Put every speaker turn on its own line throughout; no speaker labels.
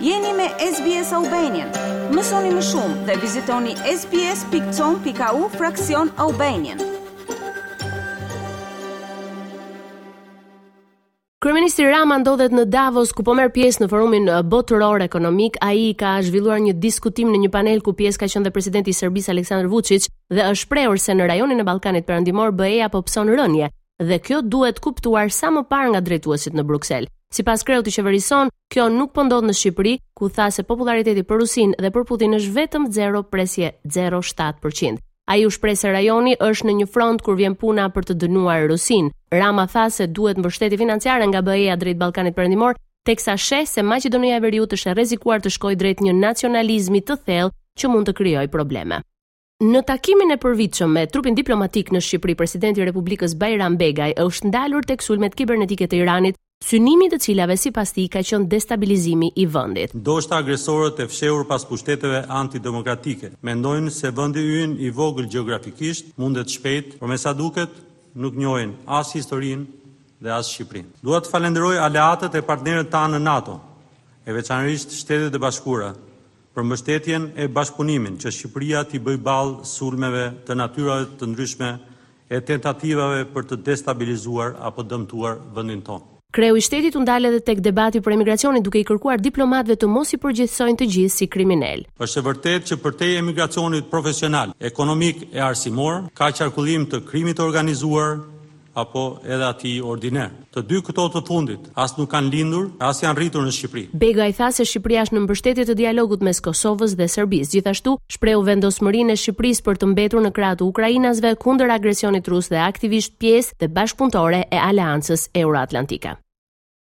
Jeni me SBS Albanian. Mësoni më shumë dhe vizitoni sbs.com.au fraksion Albanian.
Kryeministri Rama ndodhet në Davos ku po merr pjesë në forumin uh, botëror ekonomik. Ai ka zhvilluar një diskutim në një panel ku pjesë ka qenë dhe presidenti i Serbisë Aleksandar Vučić dhe është shprehur se në rajonin e Ballkanit Perëndimor BE-ja po pëson rënie. dhe kjo duhet kuptuar sa më parë nga drejtuesit në Bruksel. Sipas kreut të qeverisë sonë, kjo nuk po ndodh në Shqipëri, ku tha se popullariteti për Rusinë dhe për Putin është vetëm 0 presje 7% Ai u shpreh se rajoni është në një front kur vjen puna për të dënuar Rusinë. Rama tha se duhet mbështetje financiare nga BE-ja drejt Ballkanit Perëndimor, teksa sheh se Maqedonia e Veriut është e rrezikuar të shkojë drejt një nacionalizmi të thellë që mund të krijojë probleme. Në takimin e përvitshëm me trupin diplomatik në Shqipëri, presidenti i Republikës Bajram Begaj është ndalur tek sulmet kibernetike të Iranit, synimi i të cilave sipas tij ka qenë destabilizimi i vendit.
Ndoshta agresorët e fshehur pas pushteteve antidemokratike mendojnë se vendi ynë i vogël gjeografikisht mundet shpejt, por me sa duket nuk njohin as historinë dhe as Shqipërinë. Dua të falënderoj aleatët e partnerët tanë në NATO, e veçanërisht Shtetet e Bashkuara, për mbështetjen e bashkëpunimin që Shqipëria t'i bëjë ballë sulmeve të natyrave të ndryshme e tentativave për të destabilizuar apo dëmtuar vendin tonë.
Kreu i shtetit u ndal edhe tek debati për emigracionin duke i kërkuar diplomatëve të mos i përgjithësojnë të gjithë si kriminelë.
Është e vërtetë që përtej emigracionit profesional, ekonomik e arsimor, ka qarkullim të krimit të organizuar, apo edhe atij ordiner. Të dy këto të fundit as nuk kanë lindur, as janë rritur në Shqipëri.
Begaj tha se Shqipëria është në mbështetje të dialogut mes Kosovës dhe Serbisë. Gjithashtu, shprehu vendosmërinë e Shqipërisë për të mbetur në krah të ukrainasve kundër agresionit rus dhe aktivisht pjesë dhe bashkëpunëtore e Aleancës Euroatlantike.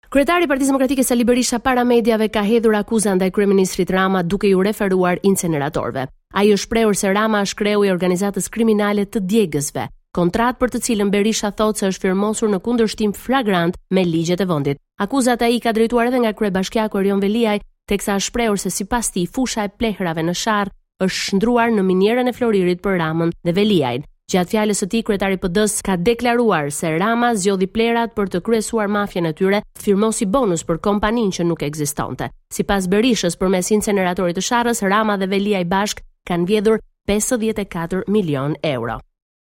Kryetari i Partisë Demokratike Sali Berisha para mediave ka hedhur akuza ndaj kryeministrit Rama duke iu referuar inceneratorëve. Ai është shprehur se Rama është kreu i organizatës kriminale të djegësve, kontratë për të cilën Berisha thotë se është firmosur në kundërshtim flagrant me ligjet e vendit. Akuzat ai i ka drejtuar edhe nga kryebashkiaku Erion Veliaj, teksa është shprehur se sipas tij fusha e plehrave në Sharr është shndërruar në minierën e floririt për Ramën dhe Veliajn. Gjatë fjalës së tij kryetari i PD-së ka deklaruar se Rama zgjodhi plehrat për të kryesuar mafien e tyre, firmosi bonus për kompaninë që nuk ekzistonte. Sipas Berishës, përmes inceneratorit të Sharrës, Rama dhe Veliaj bashkë kanë vjedhur 54 milionë euro.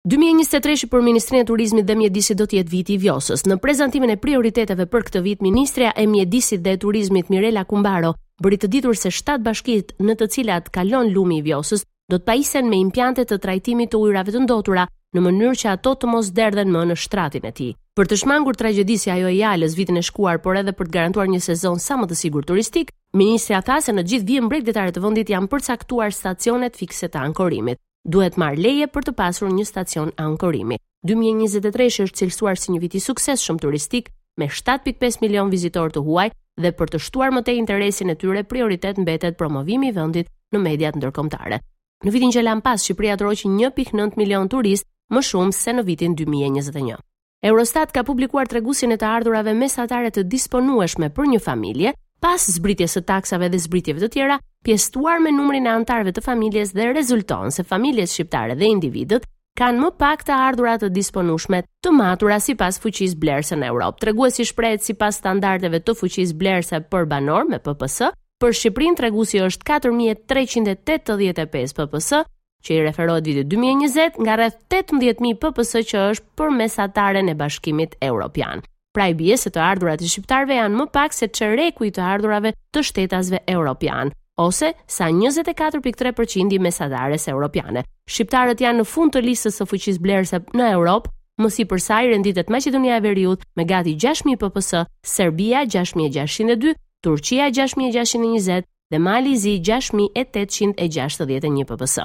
Dy mijë e njëzet e tre për Ministrinë e Turizmit dhe Mjedisit do të jetë viti i Vjosës. Në prezantimin e prioriteteve për këtë vit, ministrja e Mjedisit dhe Turizmit Mirela Kumbaro bëri të ditur se shtatë bashkitë në të cilat kalon lumi i Vjosës do të pajisen me impiante të trajtimit të ujërave të ndotura në mënyrë që ato të mos derdhen më në shtratin e tij. Për të shmangur tragjedi si ajo e Jalës vitin e shkuar, por edhe për të garantuar një sezon sa më të sigurt turistik, ministrja tha se në gjithë vijën bregdetare të vendit janë përcaktuar stacionet fikse të ankorimit. duhet marrë leje për të pasur një stacion ankorimi. 2023 është cilësuar si një vit i suksesshëm turistik me 7.5 milion vizitorë të huaj dhe për të shtuar më tej interesin e tyre prioritet mbetet promovimi i vendit në mediat ndërkombëtare. Në vitin që lamë pas Shqipëria tërhoqi 1.9 milion turistë më shumë se në vitin 2021. Eurostat ka publikuar treguesin e të ardhurave mesatare të disponueshme për një familje, pas zbritjes së taksave dhe zbritjeve të tjera, pjesëtuar me numrin e anëtarëve të familjes dhe rezulton se familjet shqiptare dhe individët kanë më pak të ardhura të disponueshme të matura sipas fuqisë blerëse në Europë. Treguesi shprehet sipas standardeve të fuqisë blerëse për banorë me PPS, për Shqipërinë treguesi është 4385 PPS, që i referohet vitit 2020 nga rreth 18000 PPS që është për mesataren e Bashkimit Evropian. Pra i bie se të ardhurat e shqiptarëve janë më pak se çereku i të ardhurave të shtetasve evropianë ose sa 24.3% e mesatares evropiane. Shqiptarët janë në fund të listës së fuqisë blerëse në Evropë, Më sipër saj renditet Maqedonia e Veriut me gati 6.000 PPS, Serbia 6.602, Turqia 6.620, dhe Mali i Zi 6861 pps.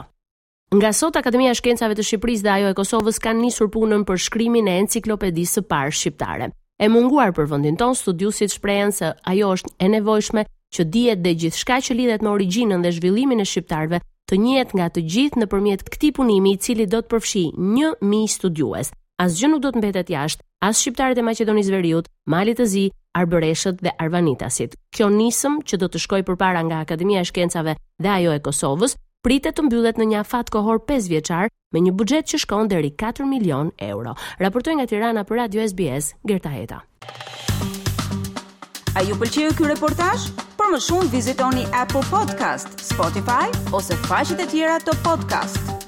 Nga sot Akademia e Shkencave të Shqipërisë dhe ajo e Kosovës kanë nisur punën për shkrimin e enciklopedisë së parë shqiptare. E munguar për vendin tonë, studiuesit shprehen se ajo është e nevojshme që dijet dhe gjithçka që lidhet me origjinën dhe zhvillimin e shqiptarëve të njihet nga të gjithë nëpërmjet këtij punimi i cili do të përfshijë 1000 studiues. Asgjë nuk do të mbetet jashtë, as shqiptarët e Maqedonisë Veriut, Malit të Zi, Arbëreshët dhe Arvanitasit. Kjo nismë që do të shkojë përpara nga Akademia e Shkencave dhe ajo e Kosovës, pritet të mbyllet në një afat kohor 5 vjeçar me një buxhet që shkon deri 4 milion euro. Raportoi nga Tirana për Radio SBS, Gerta Heta.
A ju pëlqeu ky reportazh? Për më shumë vizitoni Apple Podcast, Spotify ose faqet e tjera të podcast.